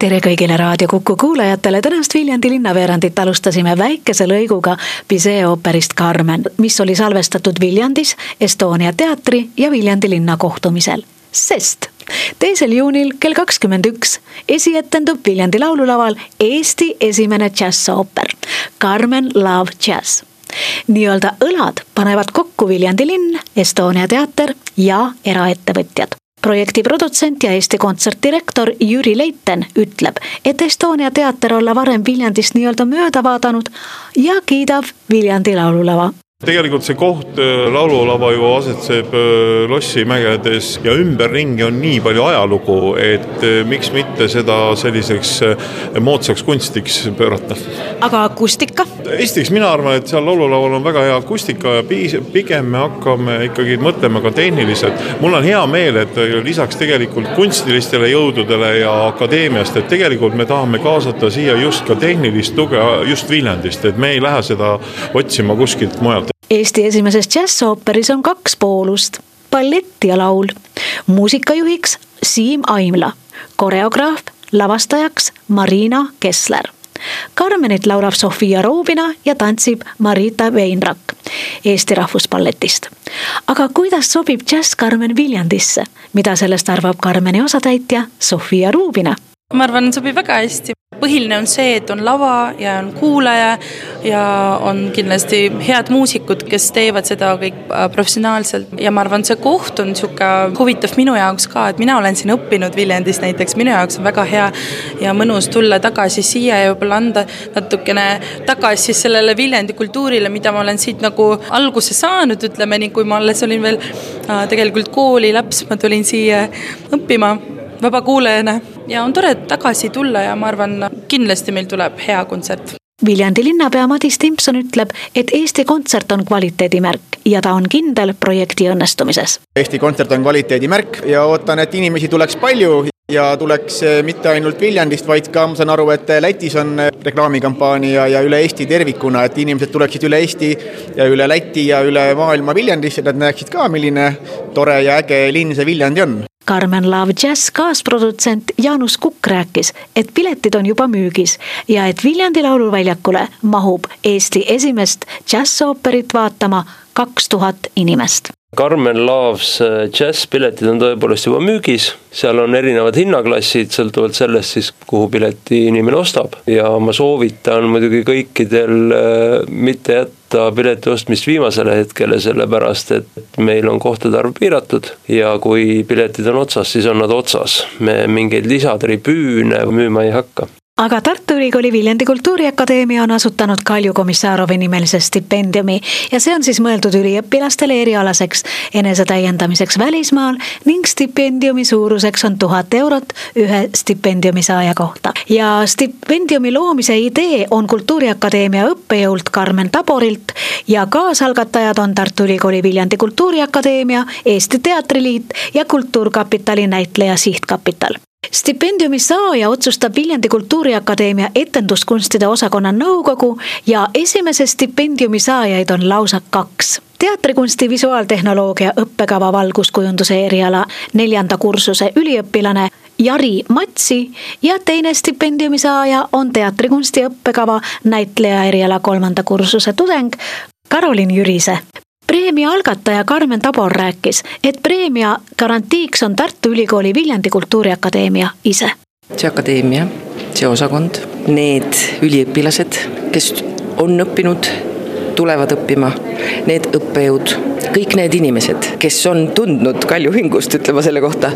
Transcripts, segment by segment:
tere kõigile Raadio Kuku kuulajatele, tänast Viljandi linnaveerandit alustasime väikese lõiguga Bizet ooperist Carmen, mis oli salvestatud Viljandis Estonia teatri ja Viljandi linna kohtumisel. sest teisel juunil kell kakskümmend üks esietendub Viljandi laululaval Eesti esimene džässooper Carmen Love Jazz. Nii-öelda õlad panevad kokku Viljandi linn, Estonia teater ja eraettevõtjad projekti produtsent ja Eesti Kontserdi direktor Jüri Leiten ütleb, et Estonia teater olla varem Viljandist nii-öelda mööda vaadanud ja kiidab Viljandi laululava tegelikult see koht, äh, laululava ju asetseb äh, Lossimägedes ja ümberringi on nii palju ajalugu, et äh, miks mitte seda selliseks moodsaks kunstiks pöörata. aga akustika? esiteks mina arvan, et seal laululaval on väga hea akustika ja piis-, pigem me hakkame ikkagi mõtlema ka tehniliselt. mul on hea meel, et lisaks tegelikult kunstilistele jõududele ja akadeemiast, et tegelikult me tahame kaasata siia just ka tehnilist tuge just Viljandist, et me ei lähe seda otsima kuskilt mujalt. Eesti esimeses džässooperis on kaks poolust, ballett ja laul. muusikajuhiks Siim Aimla, koreograaf, lavastajaks Marina Kessler. Carmenit laulab Sofia Roobina ja tantsib Marita Veinrak Eesti Rahvusballetist. aga kuidas sobib džäss Carmen Viljandisse, mida sellest arvab Carmeni osatäitja Sofia Ruubina? ma arvan, sobib väga hästi põhiline on see, et on lava ja on kuulaja ja on kindlasti head muusikud, kes teevad seda kõik äh, professionaalselt. Ja ma arvan, see koht on niisugune huvitav minu jaoks ka, et mina olen siin õppinud Viljandis näiteks, minu jaoks on väga hea ja mõnus tulla tagasi siia ja võib-olla anda natukene tagasi sellele Viljandi kultuurile, mida ma olen siit nagu alguse saanud, ütleme nii, kui ma alles olin veel äh, tegelikult koolilaps, ma tulin siia õppima vabakuulajana ja on tore tagasi tulla ja ma arvan, kindlasti meil tuleb hea kontsert. Viljandi linnapea Madis Timpson ütleb, et Eesti Kontsert on kvaliteedimärk ja ta on kindel projekti õnnestumises. Eesti Kontsert on kvaliteedimärk ja ootan, et inimesi tuleks palju ja tuleks eh, mitte ainult Viljandist, vaid ka ma saan aru, et Lätis on eh, reklaamikampaania ja üle Eesti tervikuna, et inimesed tuleksid üle Eesti ja üle Läti ja üle maailma Viljandisse, et nad näeksid ka, milline tore ja äge linn see Viljandi on. Carmen Love Jazz kaasprodutsent Jaanus Kukk rääkis, et piletid on juba müügis ja et Viljandi lauluväljakule mahub Eesti esimest džässooperit vaatama kaks tuhat inimest Carmen Loves džässpiletid on tõepoolest juba müügis, seal on erinevad hinnaklassid, sõltuvalt sellest siis, kuhu pileti inimene ostab. Ja ma soovitan muidugi kõikidel äh, mitte jätta pileti ostmist viimasele hetkele, sellepärast et meil on kohtade arv piiratud. Ja kui piletid on otsas, siis on nad otsas. me mingeid lisatribüüne müüma ei hakka aga Tartu Ülikooli Viljandi Kultuuriakadeemia on asutanud Kalju Komissarovi nimelise stipendiumi ja see on siis mõeldud üliõpilastele erialaseks enesetäiendamiseks välismaal ning stipendiumi suuruseks on tuhat eurot ühe stipendiumi saaja kohta. ja stipendiumi loomise idee on Kultuuriakadeemia õppejõult Karmen Taborilt ja kaasalgatajad on Tartu Ülikooli Viljandi Kultuuriakadeemia, Eesti Teatriliit ja Kultuurkapitali näitleja sihtkapital stipendiumi saaja otsustab Viljandi Kultuuriakadeemia etenduskunstide osakonna nõukogu ja esimese stipendiumi saajaid on lausa kaks. teatrikunsti visuaaltehnoloogia õppekava valguskujunduse eriala neljanda kursuse üliõpilane Jari Matsi ja teine stipendiumi saaja on teatrikunsti õppekava näitleja eriala kolmanda kursuse tudeng Karolin Jürise preemia algataja Karmen Tabor rääkis, et preemia garantiiks on Tartu Ülikooli Viljandi Kultuuriakadeemia ise. see akadeemia, see osakond, need üliõpilased, kes on õppinud, tulevad õppima, need õppejõud, kõik need inimesed, kes on tundnud Kalju hingust, ütleme selle kohta,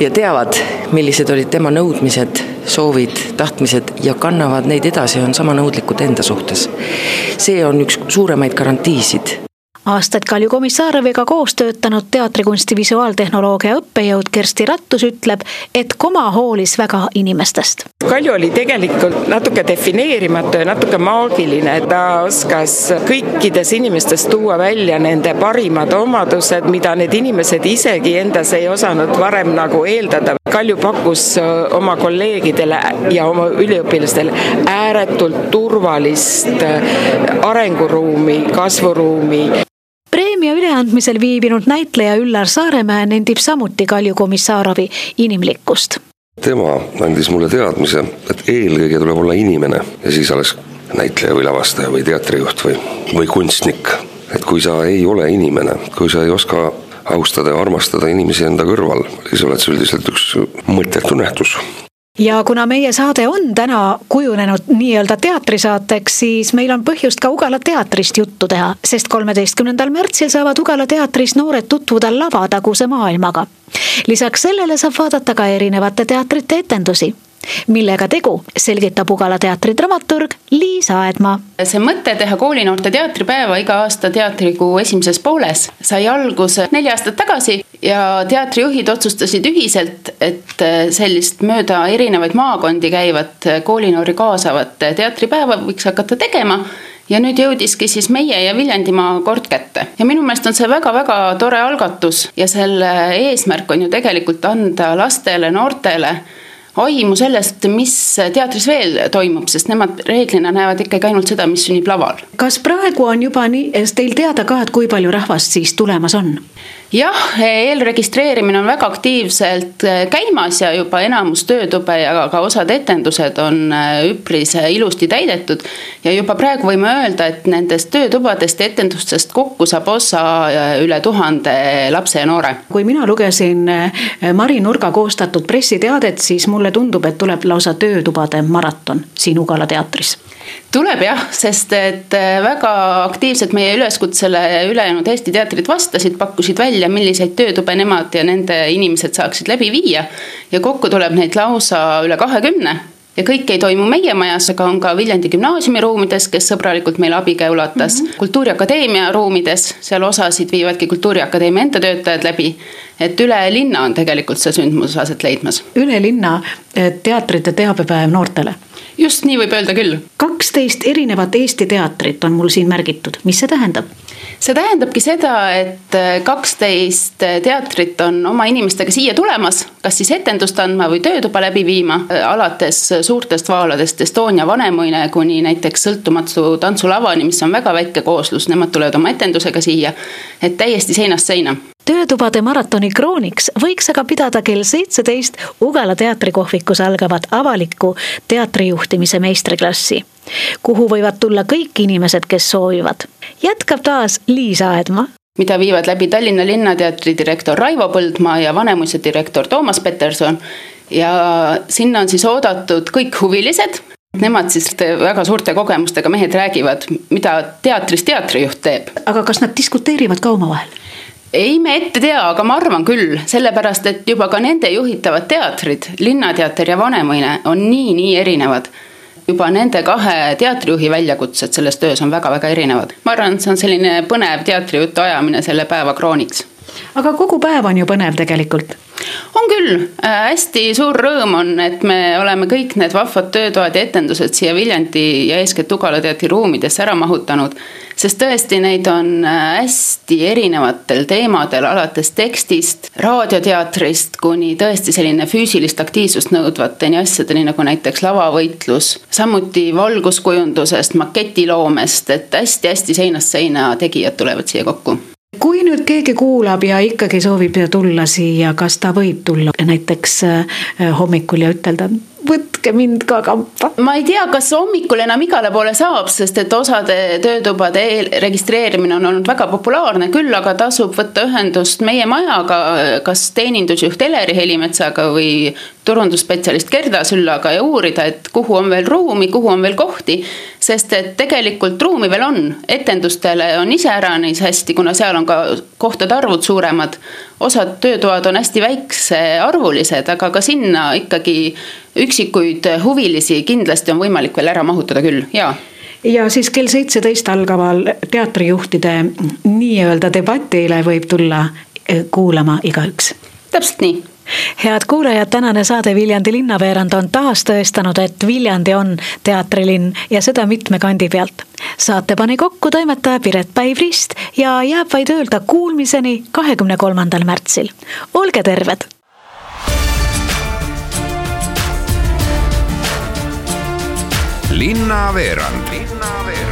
ja teavad, millised olid tema nõudmised, soovid, tahtmised ja kannavad neid edasi, on sama nõudlikud enda suhtes. see on üks suuremaid garantiisid aastaid Kalju Komissaroviga koos töötanud teatrikunsti visuaaltehnoloogia õppejõud Kersti Rattus ütleb, et Koma hoolis väga inimestest. Kalju oli tegelikult natuke defineerimatu ja natuke maagiline, ta oskas kõikides inimestes tuua välja nende parimad omadused, mida need inimesed isegi endas ei osanud varem nagu eeldada. Kalju pakkus oma kolleegidele ja oma üliõpilastele ääretult turvalist arenguruumi, kasvuruumi preemia üleandmisel viibinud näitleja Üllar Saaremäe nendib samuti Kalju Komissarovi inimlikkust. tema andis mulle teadmise, et eelkõige tuleb olla inimene ja siis alles näitleja või lavastaja või teatrijuht või, või kunstnik. et kui sa ei ole inimene, kui sa ei oska austada ja armastada inimesi enda kõrval, siis oled sa üldiselt üks mõttetu nähtus ja kuna meie saade on täna kujunenud nii-öelda teatrisaateks, siis meil on põhjust ka Ugala teatrist juttu teha, sest kolmeteistkümnendal märtsil saavad Ugala teatris noored tutvuda lavataguse maailmaga. lisaks sellele saab vaadata ka erinevate teatrite etendusi millega tegu, selgitab Ugala teatri dramaturg Liis Aedmaa. see mõte teha koolinoorte teatripäeva iga aasta teatrikuu esimeses pooles sai alguse neli aastat tagasi ja teatrijuhid otsustasid ühiselt, et sellist mööda erinevaid maakondi käivat koolinoori kaasavat teatripäeva võiks hakata tegema ja nüüd jõudiski siis meie ja Viljandimaa kord kätte ja minu meelest on see väga-väga tore algatus ja selle eesmärk on ju tegelikult anda lastele, noortele aimu sellest, mis teatris veel toimub, sest nemad reeglina näevad ikkagi ainult seda, mis sünnib laval. kas praegu on juba nii, teil teada ka, et kui palju rahvast siis tulemas on? Jah, eelregistreerimine on väga aktiivselt äh, käimas ja juba enamus töötube ja ka osad etendused on äh, üpris äh, ilusti täidetud. ja juba praegu võime öelda, et nendest töötubadest ja etendustest kokku saab osa üle tuhande lapse ja noore. kui mina lugesin Mari Nurga koostatud pressiteadet, siis mulle tundub, et tuleb lausa töötubade maraton siin Ugala teatris tuleb jah, sest et äh, väga aktiivselt meie üleskutsele ülejäänud Eesti teatrid vastasid, pakkusid välja, milliseid töötube nemad ja nende inimesed saaksid läbi viia. ja kokku tuleb neid lausa üle kahekümne ja kõik ei toimu meie majas, aga on ka Viljandi gümnaasiumi ruumides, kes sõbralikult meile abikäe ulatas mm. -hmm. kultuuriakadeemia ruumides, seal osasid viivadki Kultuuriakadeemia enda töötajad läbi. et üle linna on tegelikult see sündmus aset leidmas. üle linna eh, teatrite teabepäev noortele just nii võib öelda küll. kaksteist erinevat Eesti teatrit on mul siin märgitud, mis see tähendab? see tähendabki seda, et äh, kaksteist äh, teatrit on oma inimestega siia tulemas, kas siis etendust andma või töötuba läbi viima, äh, alates suurtest vaaladest Estonia Vanemuine kuni näiteks sõltumatu tantsulavani, mis on väga väike kooslus, nemad tulevad oma etendusega siia, et täiesti seinast seina töötubade maratoni krooniks võiks aga pidada kell seitseteist Ugala teatrikohvikus algavat avalikku teatrijuhtimise meistriklassi kuhu võivad tulla kõik inimesed, kes soovivad. jätkab taas Liis Aedma mida viivad läbi Tallinna Linnateatri direktor Raivo Põldmaa ja Vanemuise direktor Toomas Peterson. ja sinna on siis oodatud kõik huvilised, Nemad siis väga suurte kogemustega mehed räägivad, mida teatris teatrijuht teeb. aga kas nad diskuteerivad ka omavahel? Ei me ette tea, aga ma arvan küll, sellepärast et juba ka nende juhitavad teatrid, Linnateater ja Vanemuine on nii-nii erinevad juba nende kahe teatrijuhi väljakutsed selles töös on väga-väga erinevad. ma arvan, et see on selline põnev teatrijutu ajamine selle päeva krooniks. aga kogu päev on ju põnev tegelikult on küll, äh, hästi suur rõõm on, et me oleme kõik need vahvad töötoad ja etendused siia Viljandi ja eeskätt Ugala teatri ruumidesse ära mahutanud. sest tõesti, neid on äh, hästi erinevatel teemadel, alates tekstist, raadioteatrist kuni tõesti selline füüsilist aktiivsust nõudvateni asjadeni, nagu näiteks lavavõitlus. samuti valguskujundusest, maketiloomest, et hästi-hästi seinast seina tegijad tulevad siia kokku kui nüüd keegi kuulab ja ikkagi soovib tulla siia, kas ta võib tulla näiteks äh, hommikul ja ütelda, võtke mind ka kampa. ma ei tea, kas hommikul enam igale poole saab, sest et osade töötubade eelregistreerimine on olnud väga populaarne, küll aga tasub võtta ühendust meie majaga, kas teenindusjuht Eleri Helimetsaga või turundusspetsialist Gerda Süllaga ja uurida, et kuhu on veel ruumi, kuhu on veel kohti. sest et tegelikult ruumi veel on, etendustele on iseäranis hästi, kuna seal on ka kohtade arvud suuremad. osad töötoad on hästi väiksearvulised, aga ka sinna ikkagi üksikuid huvilisi kindlasti on võimalik veel ära mahutada küll, jaa ja siis kell seitseteist algaval teatrijuhtide nii-öelda debatile võib tulla eh, kuulama igaüks. täpselt nii head kuulajad, tänane saade Viljandi linnaveerand on taas tõestanud, et Viljandi on teatrilinn ja seda mitme kandi pealt. saate pani kokku toimetaja Piret Päiv-Rist ja jääb vaid öelda kuulmiseni kahekümne kolmandal märtsil. olge terved. Linnaveerand. linnaveerand